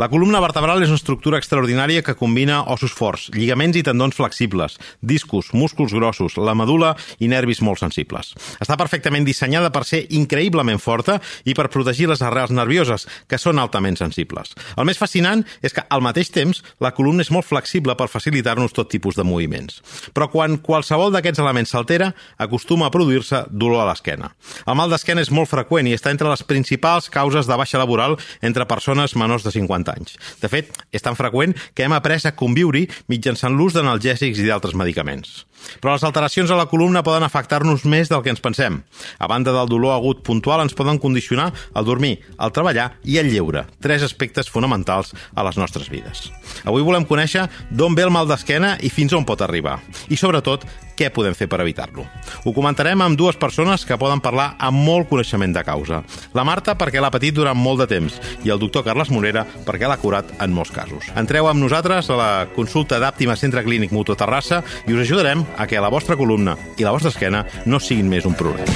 La columna vertebral és una estructura extraordinària que combina ossos forts, lligaments i tendons flexibles, discos, músculs grossos, la medula i nervis molt sensibles. Està perfectament dissenyada per ser increïblement forta i per protegir les arrels nervioses, que són altament sensibles. El més fascinant és que, al mateix temps, la columna és molt flexible per facilitar-nos tot tipus de moviments. Però quan qualsevol d'aquests elements s'altera, acostuma a produir-se dolor a l'esquena. El mal d'esquena és molt freqüent i està entre les principals causes de baixa laboral entre persones menors de 50 anys. De fet, és tan freqüent que hem après a conviure mitjançant l'ús d'analgèsics i d'altres medicaments. Però les alteracions a la columna poden afectar-nos més del que ens pensem. A banda del dolor agut puntual, ens poden condicionar el dormir, el treballar i el lleure, tres aspectes fonamentals a les nostres vides. Avui volem conèixer d'on ve el mal d'esquena i fins on pot arribar. I, sobretot, què podem fer per evitar-lo. Ho comentarem amb dues persones que poden parlar amb molt coneixement de causa. La Marta, perquè l'ha patit durant molt de temps, i el doctor Carles Morera, perquè l'ha curat en molts casos. Entreu amb nosaltres a la consulta d'Àptima Centre Clínic Mutu Terrassa i us ajudarem a que la vostra columna i la vostra esquena no siguin més un problema.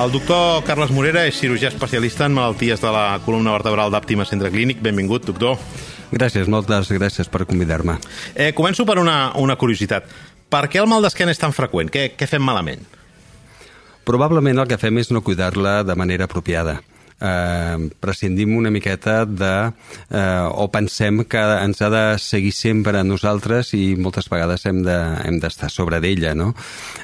El doctor Carles Morera és cirurgià especialista en malalties de la columna vertebral d'Àptima Centre Clínic. Benvingut, doctor. Gràcies, moltes gràcies per convidar-me. Eh, començo per una, una curiositat. Per què el mal d'esquena és tan freqüent? Què, què fem malament? Probablement el que fem és no cuidar-la de manera apropiada eh, prescindim una miqueta de... Eh, o pensem que ens ha de seguir sempre a nosaltres i moltes vegades hem d'estar de, sobre d'ella, no?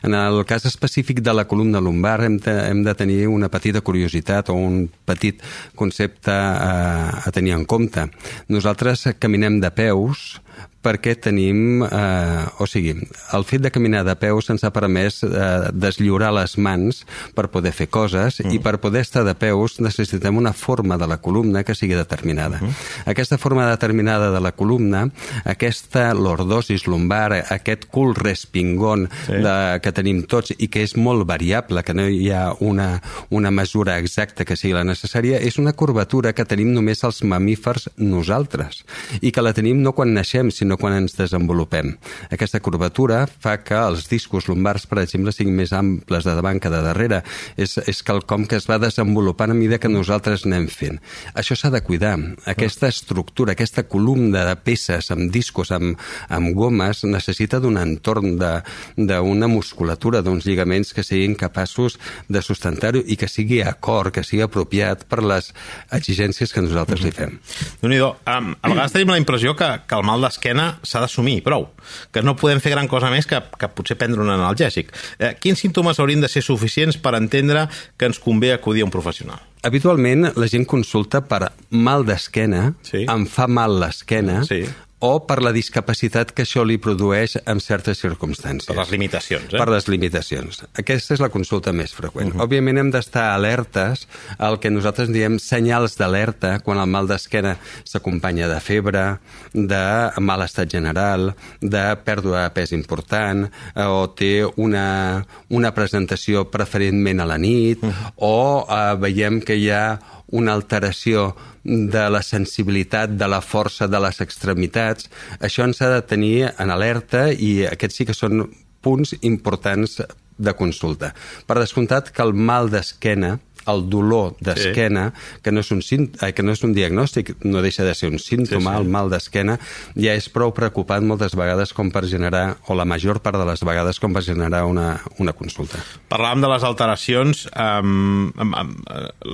En el cas específic de la columna lumbar hem de, hem de tenir una petita curiositat o un petit concepte a, a tenir en compte. Nosaltres caminem de peus, perquè tenim, eh, o sigui, el fet de caminar de peus ens ha permès eh, deslliurar les mans per poder fer coses mm. i per poder estar de peus necessitem una forma de la columna que sigui determinada. Mm. Aquesta forma determinada de la columna, aquesta lordosis lumbar, aquest cul respingón sí. de, que tenim tots i que és molt variable, que no hi ha una, una mesura exacta que sigui la necessària, és una curvatura que tenim només els mamífers nosaltres i que la tenim no quan naixem, sinó sinó quan ens desenvolupem. Aquesta curvatura fa que els discos lumbars, per exemple, siguin més amples de davant que de darrere. És, és quelcom que es va desenvolupant a mesura que nosaltres anem fent. Això s'ha de cuidar. Aquesta estructura, aquesta columna de peces amb discos, amb, amb gomes, necessita d'un entorn d'una musculatura, d'uns lligaments que siguin capaços de sustentar-ho i que sigui acord, que sigui apropiat per les exigències que nosaltres li fem. déu nhi um, a vegades tenim la impressió que, que el mal d'esquena s'ha d'assumir, prou. Que no podem fer gran cosa més que, que potser prendre un analgèsic. Eh, quins símptomes haurien de ser suficients per entendre que ens convé acudir a un professional? Habitualment la gent consulta per mal d'esquena, sí. em fa mal l'esquena, sí o per la discapacitat que això li produeix en certes circumstàncies. Per les limitacions, eh? Per les limitacions. Aquesta és la consulta més freqüent. Uh -huh. Òbviament hem d'estar alertes al que nosaltres diem senyals d'alerta quan el mal d'esquena s'acompanya de febre, de mal estat general, de pèrdua de pes important, eh, o té una, una presentació preferentment a la nit, uh -huh. o eh, veiem que hi ha una alteració de la sensibilitat, de la força de les extremitats. Això ens ha de tenir en alerta i aquests sí que són punts importants de consulta. Per descomptat que el mal d'esquena el dolor d'esquena, sí. que, no és un, eh, que no és un diagnòstic, no deixa de ser un símptoma, sí, sí. el mal d'esquena, ja és prou preocupant moltes vegades com per generar, o la major part de les vegades, com per generar una, una consulta. Parlàvem de les alteracions, um, um, um,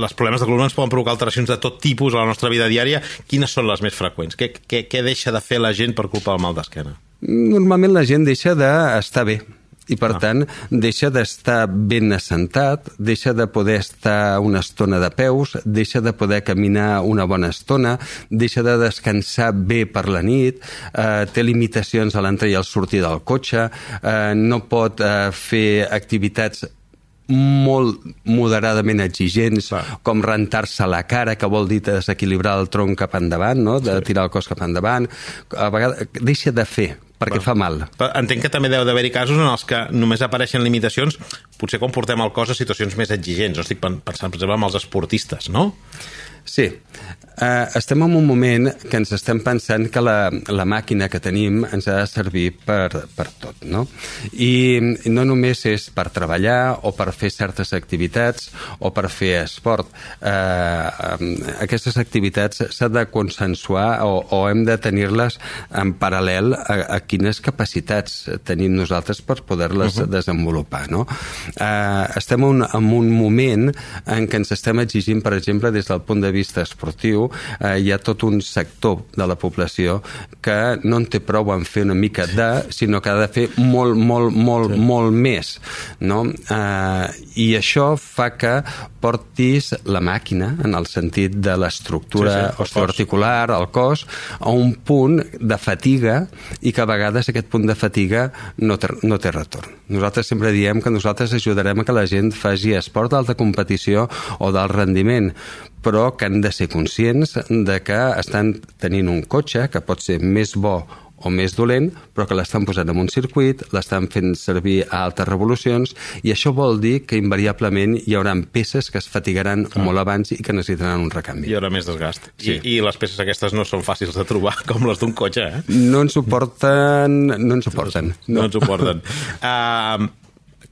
les problemes de columna ens poden provocar alteracions de tot tipus a la nostra vida diària. Quines són les més freqüents? Què, què, què deixa de fer la gent per culpa del mal d'esquena? Normalment la gent deixa d'estar bé, i per ah. tant deixa d'estar ben assentat, deixa de poder estar una estona de peus, deixa de poder caminar una bona estona, deixa de descansar bé per la nit, eh, té limitacions a l'entrada i al sortir del cotxe, eh, no pot eh, fer activitats molt moderadament exigents, Clar. com rentar-se la cara, que vol dir desequilibrar el tronc cap endavant, no? de sí. tirar el cos cap endavant. A vegades deixa de fer perquè Bueno. fa mal. Entenc que també deu d'haver-hi casos en els que només apareixen limitacions, potser quan portem el cos a situacions més exigents. No estic pen- pensant, per exemple, en els esportistes, no? Sí. Uh, estem en un moment que ens estem pensant que la, la màquina que tenim ens ha de servir per, per tot, no? I no només és per treballar o per fer certes activitats o per fer esport. Uh, aquestes activitats s'ha de consensuar o, o hem de tenir-les en paral·lel a, a quines capacitats tenim nosaltres per poder-les uh -huh. desenvolupar, no? Uh, estem en, en un moment en què ens estem exigint, per exemple, des del punt de vista esportiu, eh, hi ha tot un sector de la població que no en té prou en fer una mica de, sinó que ha de fer molt, molt, molt, sí. molt més. No? Eh, I això fa que portis la màquina, en el sentit de l'estructura Sí, sí, osteoarticular, el cos, a un punt de fatiga i que a vegades aquest punt de fatiga no té, no té retorn. Nosaltres sempre diem que nosaltres ajudarem a que la gent faci esport d'alta competició o d'alt rendiment, però que han de ser conscients de que estan tenint un cotxe que pot ser més bo o més dolent, però que l'estan posant en un circuit, l'estan fent servir a altes revolucions, i això vol dir que invariablement hi haurà peces que es fatigaran ah. molt abans i que necessitaran un recanvi. Hi haurà més desgast. Sí. I, I les peces aquestes no són fàcils de trobar, com les d'un cotxe, eh? No ens suporten... No ens suporten. No, ens ho porten. Uh,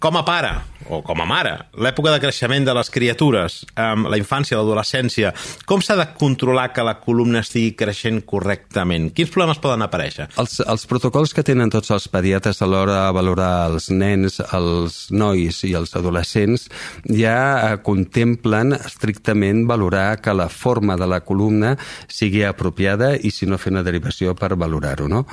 com a pare, o com a mare, l'època de creixement de les criatures, um, la infància, l'adolescència, com s'ha de controlar que la columna estigui creixent correctament? Quins problemes poden aparèixer? Els, els protocols que tenen tots els pediatres a l'hora de valorar els nens, els nois i els adolescents ja eh, contemplen estrictament valorar que la forma de la columna sigui apropiada i si no fer una derivació per valorar-ho, no?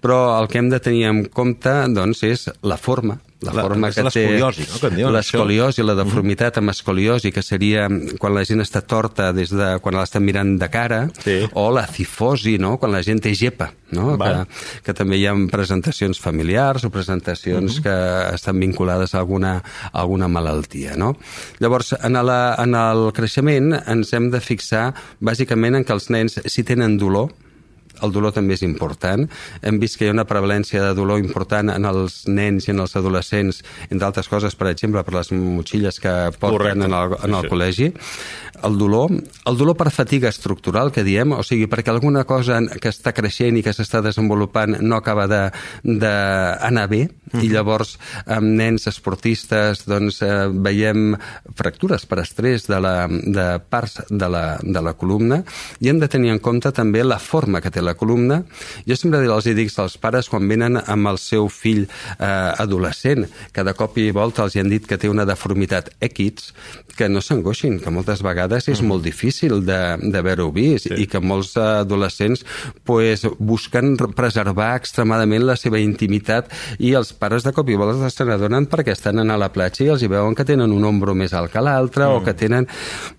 Però el que hem de tenir en compte, doncs, és la forma, la, La- forma que té... l'escoliosi, no, que L'escoliosi, la deformitat amb escoliosi, que seria quan la gent està torta des de quan l'estan mirant de cara, Sí. o la cifosi, no? quan la gent té gepa, no? Que, que també hi ha presentacions familiars o presentacions que estan vinculades a alguna, a alguna malaltia. No? Llavors, en, la, en el creixement ens hem de fixar bàsicament en que els nens, si tenen dolor, el dolor també és important. Hem vist que hi ha una prevalència de dolor important en els nens i en els adolescents, entre altres coses, per exemple, per les motxilles que porten Correcte. en el, en el Sí, sí. col·legi. El dolor, el dolor per fatiga estructural, que diem, o sigui, perquè alguna cosa que està creixent i que s'està desenvolupant no acaba de- d'anar bé, i llavors amb nens esportistes doncs, eh, veiem fractures per estrès de, la, de parts de la, de la columna i hem de tenir en compte també la forma que té la columna. Jo sempre els hi dic als pares quan venen amb el seu fill eh, adolescent, que de cop i volta els hi han dit que té una deformitat X, que no s'angoixin, que moltes vegades és molt difícil de- d'haver-ho vist Sí. i que molts adolescents pues, busquen preservar extremadament la seva intimitat i els pares de cop i volta se n'adonen perquè estan a la platja i els hi veuen que tenen un ombro més alt que l'altre mm. o que tenen...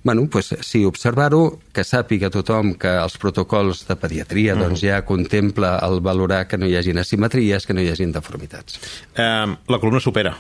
Bueno, pues, sí, observar-ho, que sàpiga tothom que els protocols de pediatria mm. doncs, ja contempla el valorar que no hi hagin asimetries, que no hi hagin deformitats. Um, la columna supera.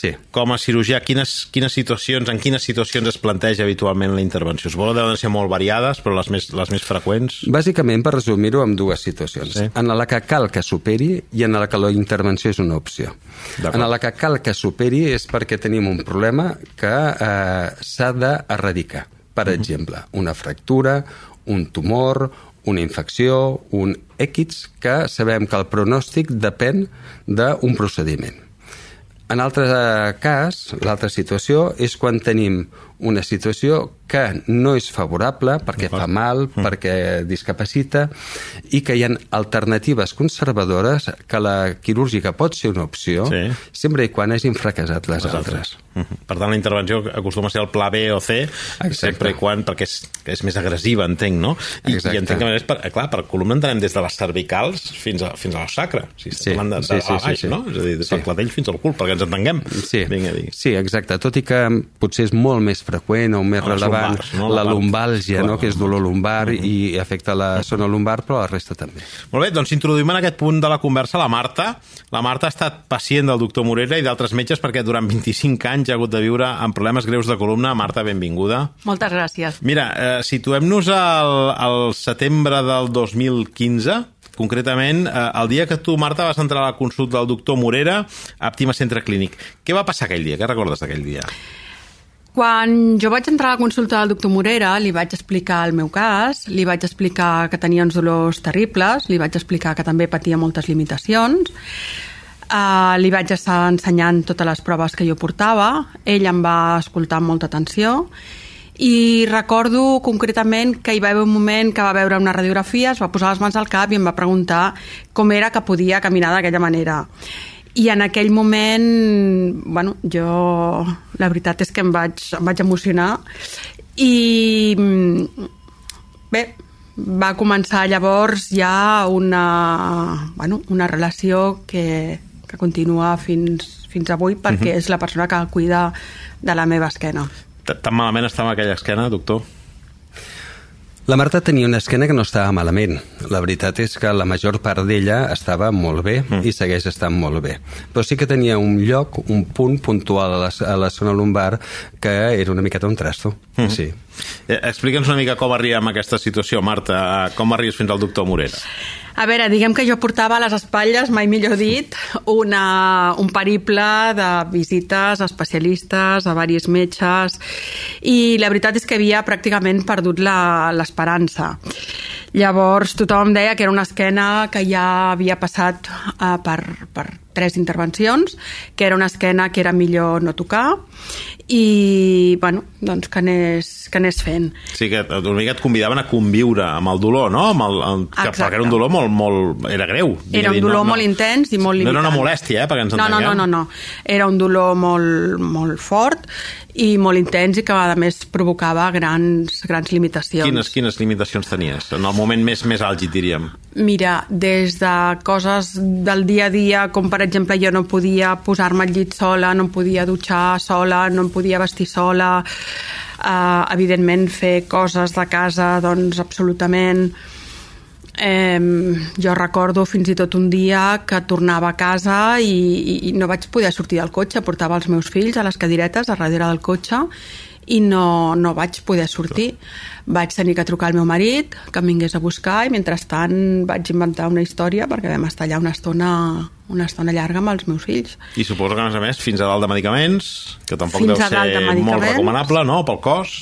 Sí. Com a cirurgià, quines, quines situacions, en quines situacions es planteja habitualment la intervenció? Suposo que deuen ser molt variades, però les més, les més freqüents... Bàsicament, per resumir-ho, amb dues situacions. Sí. En la que cal que superi i en la que la intervenció és una opció. En la que cal que superi és perquè tenim un problema que eh, s'ha d'erradicar. Per uh -huh. exemple, una fractura, un tumor, una infecció, un X, que sabem que el pronòstic depèn d'un procediment. En altre eh, cas, l'altra situació és quan tenim una situació que no és favorable perquè fa mal, Mm. perquè discapacita i que hi ha alternatives conservadores que la quirúrgica pot ser una opció Sí. sempre i quan hagin fracassat les, altres. Mhm. Per tant, la intervenció acostuma a ser el pla B o C, Exacte. sempre i quan, perquè és, és més agressiva, entenc, no? I, Exacte. i entenc que a més, per, clar, per columna entenem des de les cervicals fins, a, fins a la sacra. Sigui, Sí, de, sí, de, sí, a baix, sí, sí. no? És a dir, des del Sí. clatell fins al cul, perquè ens entenguem. Sí, Vinga, sí, exacte. Tot i que potser és molt més freqüent o més A les lumbars, no? la La lumbàlgia, Clar. no? que és dolor lumbar i afecta la zona lumbar, però la resta també. Molt bé, doncs introduïm en aquest punt de la conversa la Marta. La Marta ha estat pacient del doctor Morera i d'altres metges perquè durant 25 anys ha hagut de viure amb problemes greus de columna. Marta, benvinguda. Moltes gràcies. Mira, eh, situem-nos al, al setembre del 2015, concretament eh, el dia que tu, Marta, vas entrar a la consulta del doctor Morera a Àptima Centre Clínic. Què va passar aquell dia? Què recordes d'aquell dia? Quan jo vaig entrar a la consulta del doctor Morera, li vaig explicar el meu cas, li vaig explicar que tenia uns dolors terribles, li vaig explicar que també patia moltes limitacions, uh, li vaig estar ensenyant totes les proves que jo portava, ell em va escoltar amb molta atenció i recordo concretament que hi va haver un moment que va veure una radiografia, es va posar les mans al cap i em va preguntar com era que podia caminar d'aquella manera. I en aquell moment, bueno, jo la veritat és que em vaig, em vaig emocionar i bé, va començar llavors ja una, bueno, una relació que, que continua fins, fins avui perquè uh -huh. és la persona que cuida de la meva esquena. Tan malament estava aquella esquena, doctor? La Marta tenia una esquena que no estava malament. La veritat és que la major part d'ella estava molt bé mm. i segueix estant molt bé. Però sí que tenia un lloc, un punt puntual a la, a la zona lumbar que era una miqueta un trasto. Mm. Sí. Eh, Explica'ns una mica com arribem a aquesta situació, Marta. Com arribes fins al doctor Morera? A veure, diguem que jo portava a les espatlles, mai millor dit, una, un periple de visites a especialistes, a varis metges, i la veritat és que havia pràcticament perdut l'esperança. Llavors tothom deia que era una esquena que ja havia passat uh, per, per tres intervencions, que era una esquena que era millor no tocar i bueno, doncs que anés, que anés fent. Sí, que una mica et convidaven a conviure amb el dolor, no? Amb el, el, que, perquè era un dolor molt, molt... era greu. Era un dolor no, molt no, intens i molt limitant. No era una molèstia, eh, perquè ens no, no, no, no, no. Era un dolor molt, molt fort i molt intens i que a més provocava grans, grans limitacions. Quines, quines limitacions tenies? En el moment més, més àlgid, diríem. Mira, des de coses del dia a dia, com per exemple jo no podia posar-me al llit sola, no em podia dutxar sola, no em podia vestir sola, eh, evidentment fer coses de casa, doncs absolutament... Eh, jo recordo fins i tot un dia que tornava a casa i, i, no vaig poder sortir del cotxe, portava els meus fills a les cadiretes a darrere del cotxe i no, no vaig poder sortir. Vaig tenir que trucar al meu marit, que em vingués a buscar, i mentrestant vaig inventar una història perquè vam estar allà una estona, una estona llarga amb els meus fills. I suposo que, a més a més, fins a dalt de medicaments, que tampoc fins deu ser de molt recomanable, no?, pel cos.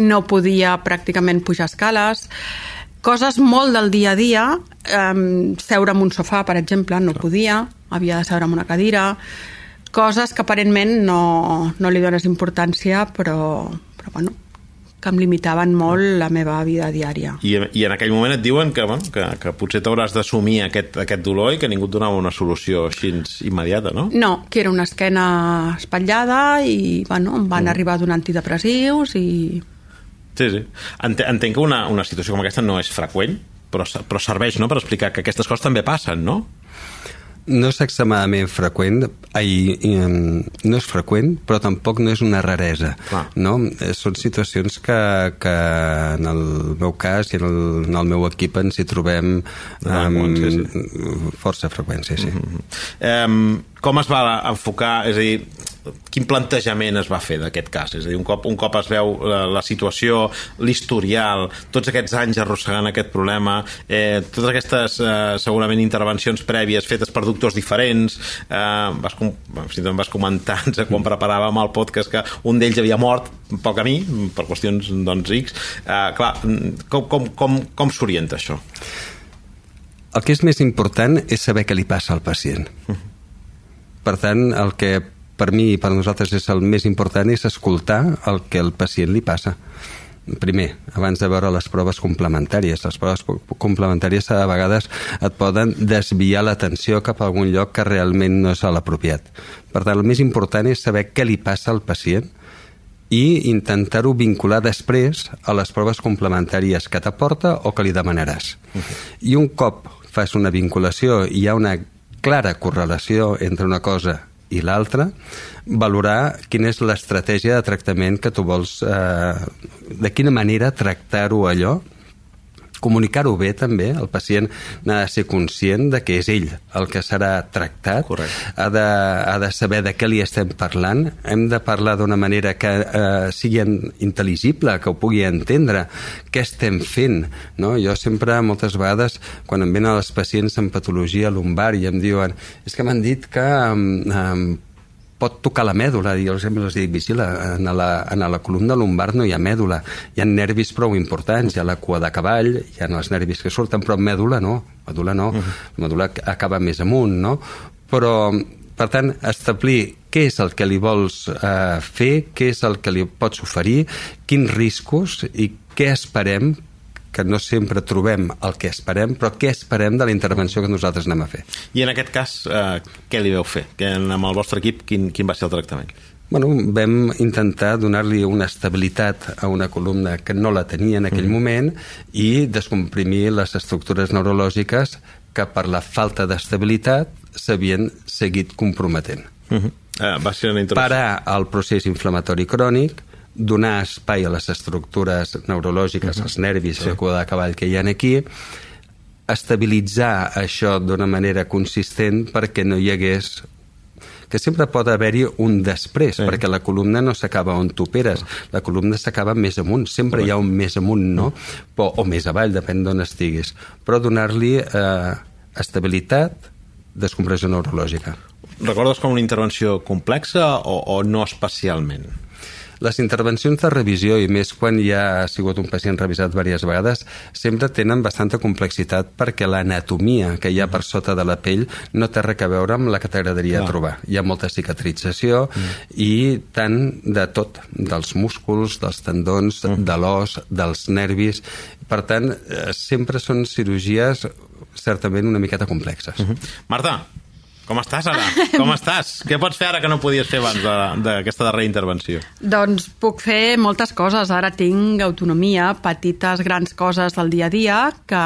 No podia pràcticament pujar escales. Coses molt del dia a dia, eh, seure en un sofà, per exemple, no podia, havia de seure en una cadira, coses que aparentment no, no li dones importància, però, però bueno, que em limitaven molt la meva vida diària. I, i en aquell moment et diuen que, bueno, que, que potser t'hauràs d'assumir aquest, aquest dolor i que ningú et donava una solució així immediata, no? No, que era una esquena espatllada i bueno, em van mm. arribar a donar antidepressius i... Sí, sí. Entenc que una, una situació com aquesta no és freqüent, però, però serveix no, per explicar que aquestes coses també passen, no? no és extremadament freqüent, ai, no és freqüent, però tampoc no és una raresa. Clar. No? Eh, són situacions que, que en el meu cas i en el, en el meu equip ens hi trobem ah, amb sí, sí. força freqüència. Sí. Mm -hmm. um, com es va enfocar, és a dir, quin plantejament es va fer d'aquest cas? És a dir, un cop, un cop es veu la, la situació, l'historial, tots aquests anys arrossegant aquest problema, eh, totes aquestes eh, segurament intervencions prèvies fetes per doctors diferents, eh, vas, com, vas comentar quan preparàvem el podcast que un d'ells havia mort pel camí, per qüestions doncs, X. Eh, clar, com, com, com, com s'orienta això? El que és més important és saber què li passa al pacient. Uh -huh. Per tant, el que per mi i per nosaltres és el més important és escoltar el que el pacient li passa primer, abans de veure les proves complementàries. Les proves complementàries a vegades et poden desviar l'atenció cap a algun lloc que realment no és l'apropiat. Per tant, el més important és saber què li passa al pacient i intentar-ho vincular després a les proves complementàries que t'aporta o que li demanaràs. -huh. I un cop fas una vinculació i hi ha una clara correlació entre una cosa i l'altra, valorar quina és l'estratègia de tractament que tu vols, eh, de quina manera tractar-ho allò comunicar-ho bé també, el pacient n'ha de ser conscient de que és ell el que serà tractat, Correcte. ha de, ha de saber de què li estem parlant, hem de parlar d'una manera que eh, sigui intel·ligible, que ho pugui entendre, què estem fent. No? Jo sempre, moltes vegades, quan em venen els pacients amb patologia lumbar i em diuen és que m'han dit que um, pot tocar la mèdula, jo sempre els dic, vigila, en la, en la columna lumbar no hi ha mèdula, hi ha nervis prou importants, hi ha la cua de cavall, hi ha els nervis que surten, però mèdula no, mèdula no, uh -huh. mèdula acaba més amunt, no? Però, per tant, establir què és el que li vols eh, fer, què és el que li pots oferir, quins riscos i què esperem que no sempre trobem el que esperem, però què esperem de la intervenció que nosaltres anem a fer. I en aquest cas, eh, què li veu fer? Que amb el vostre equip, quin, quin va ser el tractament? Bueno, vam intentar donar-li una estabilitat a una columna que no la tenia en aquell mm. moment i descomprimir les estructures neurològiques que per la falta d'estabilitat s'havien seguit comprometent. Uh -huh. eh, va ser una. Parar el procés inflamatori crònic, donar espai a les estructures neurològiques, uh -huh. els nervis, sí. la cua de cavall que hi ha aquí, estabilitzar això d'una manera consistent perquè no hi hagués que sempre pot haver-hi un després, sí. perquè la columna no s'acaba on tu operes, la columna s'acaba més amunt, sempre hi ha un més amunt, no? Però, o més avall, depèn d'on estiguis. Però donar-li eh, estabilitat, descompressió neurològica. Recordes com una intervenció complexa o, o no especialment? Les intervencions de revisió, i més quan ja ha sigut un pacient revisat diverses vegades, sempre tenen bastanta complexitat perquè l'anatomia que hi ha per sota de la pell no té res a veure amb la que t'agradaria trobar. Hi ha molta cicatrització mm. i tant de tot, dels músculs, dels tendons, mm. de l'os, dels nervis. Per tant, eh, sempre són cirurgies certament una miqueta complexes. Mm -hmm. Marta, com estàs ara? Com estàs? Què pots fer ara que no podies fer abans d'aquesta darrera intervenció? Doncs puc fer moltes coses. Ara tinc autonomia, petites, grans coses del dia a dia que,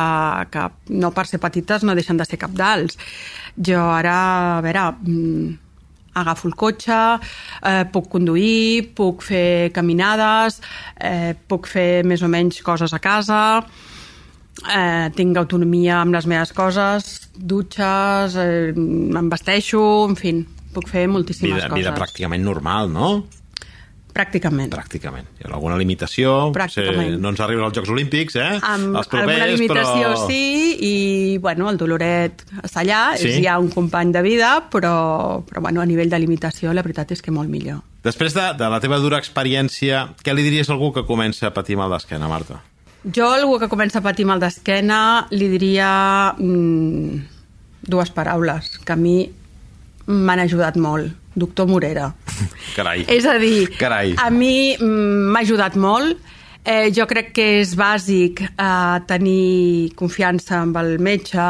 que no per ser petites no deixen de ser capdals. Jo ara, a veure, mm, agafo el cotxe, eh, puc conduir, puc fer caminades, eh, puc fer més o menys coses a casa, eh, tinc autonomia amb les meves coses, dutxes, eh, em vesteixo, en fi, puc fer moltíssimes vida, coses. Vida pràcticament normal, no? Pràcticament. Pràcticament. Hi ha alguna limitació? Pràcticament. no ens arriben als Jocs Olímpics, eh? Amb Els propers, alguna limitació però... sí, i bueno, el doloret està allà, Sí? és ja un company de vida, però, però bueno, a nivell de limitació la veritat és que molt millor. Després de, de la teva dura experiència, què li diries a algú que comença a patir mal d'esquena, Marta? Jo, algú que comença a patir mal d'esquena, li diria mm, dues paraules que a mi m'han ajudat molt. Doctor Morera. Carai. És a dir, Carai. a mi mm, m'ha ajudat molt. Eh, jo crec que és bàsic eh, tenir confiança amb el metge,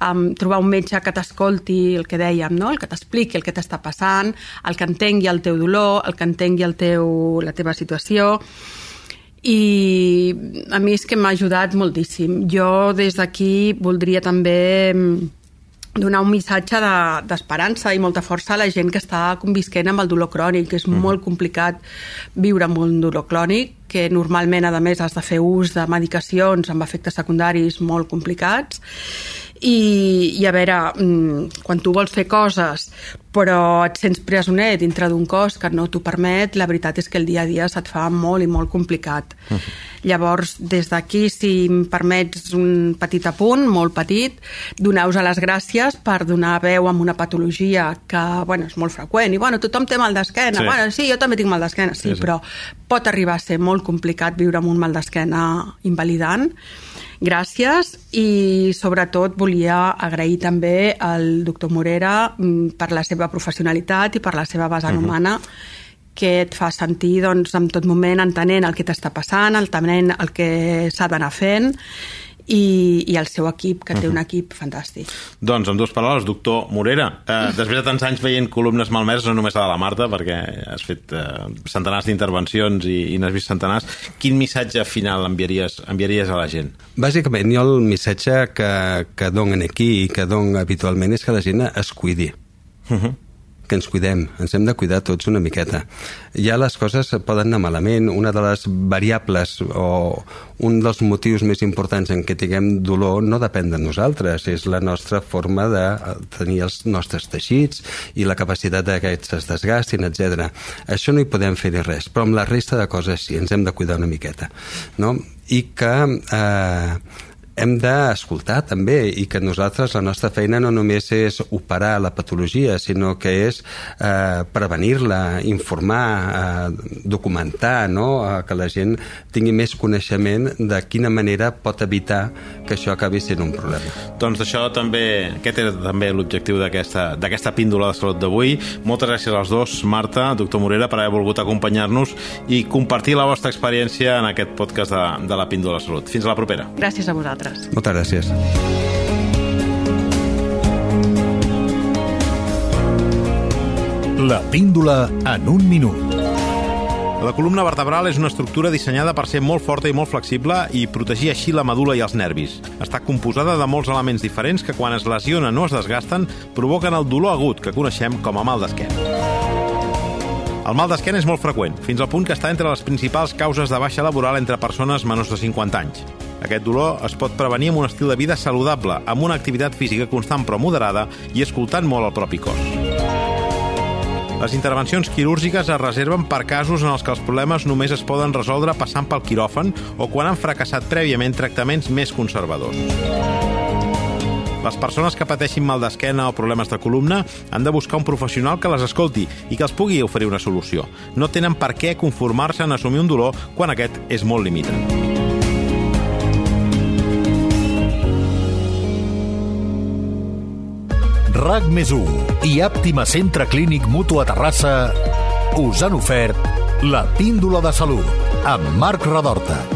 amb trobar un metge que t'escolti el que dèiem, no? el que t'expliqui el que t'està passant, el que entengui el teu dolor, el que entengui el teu, la teva situació i a mi és que m'ha ajudat moltíssim. Jo des d'aquí voldria també mm, donar un missatge de- d'esperança de, i molta força a la gent que està convisquent amb el dolor crònic, que és mm. molt complicat viure amb un dolor crònic, que normalment, a més, has de fer ús de medicacions amb efectes secundaris molt complicats, i, i a veure, mm, quan tu vols fer coses però et sents presoner dintre d'un cos que no t'ho permet, la veritat és que el dia a dia se't fa molt i molt complicat. Uh -huh. Llavors, des d'aquí, si em permets un petit apunt, molt petit, doneu-vos les gràcies per donar veu amb una patologia que, bueno, és molt freqüent, i bueno, tothom té mal d'esquena, Sí. bueno, sí, jo també tinc mal d'esquena, Sí, sí, sí. però pot arribar a ser molt complicat viure amb un mal d'esquena invalidant. Gràcies i sobretot volia agrair també al doctor Morera mm, per la seva professionalitat i per la seva vessant uh -huh. humana que et fa sentir doncs, en tot moment entenent el que t'està passant, entenent el que s'ha d'anar fent i, i el seu equip, que té un equip fantàstic. Doncs, en dues paraules, doctor Morera, eh, després de tants anys veient columnes malmeses, no només la de la Marta, perquè has fet eh, centenars d'intervencions i, i n'has vist centenars, quin missatge final enviaries, enviaries a la gent? Bàsicament, jo el missatge que, que donen aquí i que donen habitualment és que la gent es cuidi. Uh -huh. Que ens cuidem, ens hem de cuidar tots una miqueta. Ja les coses poden anar malament, una de les variables o un dels motius més importants en què tinguem dolor no depèn de nosaltres, és la nostra forma de tenir els nostres teixits i la capacitat que es desgastin, etc. Això no hi podem fer res, però amb la resta de coses sí, ens hem de cuidar una miqueta. No? I que eh, hem d'escoltar també i que nosaltres la nostra feina no només és operar la patologia, sinó que és eh, prevenir-la, informar, eh, documentar, no? eh, que la gent tingui més coneixement de quina manera pot evitar que això acabi sent un problema. Doncs això també, aquest era també l'objectiu d'aquesta píndola de salut d'avui. Moltes gràcies als dos, Marta, doctor Morera, per haver volgut acompanyar-nos i compartir la vostra experiència en aquest podcast de, de la píndola de salut. Fins a la propera. Gràcies a vosaltres vosaltres. Moltes gràcies. La píndola en un minut. La columna vertebral és una estructura dissenyada per ser molt forta i molt flexible i protegir així la medula i els nervis. Està composada de molts elements diferents que quan es lesionen o es desgasten provoquen el dolor agut que coneixem com a mal d'esquena. El mal d'esquena és molt freqüent, fins al punt que està entre les principals causes de baixa laboral entre persones menors de 50 anys. Aquest dolor es pot prevenir amb un estil de vida saludable, amb una activitat física constant però moderada i escoltant molt el propi cos. Les intervencions quirúrgiques es reserven per casos en els que els problemes només es poden resoldre passant pel quiròfan o quan han fracassat prèviament tractaments més conservadors. Les persones que pateixin mal d'esquena o problemes de columna han de buscar un professional que les escolti i que els pugui oferir una solució. No tenen per què conformar-se en assumir un dolor quan aquest és molt limitat. RAC més i Àptima Centre Clínic Mutu a Terrassa us han ofert la píndola de salut amb Marc Radorta.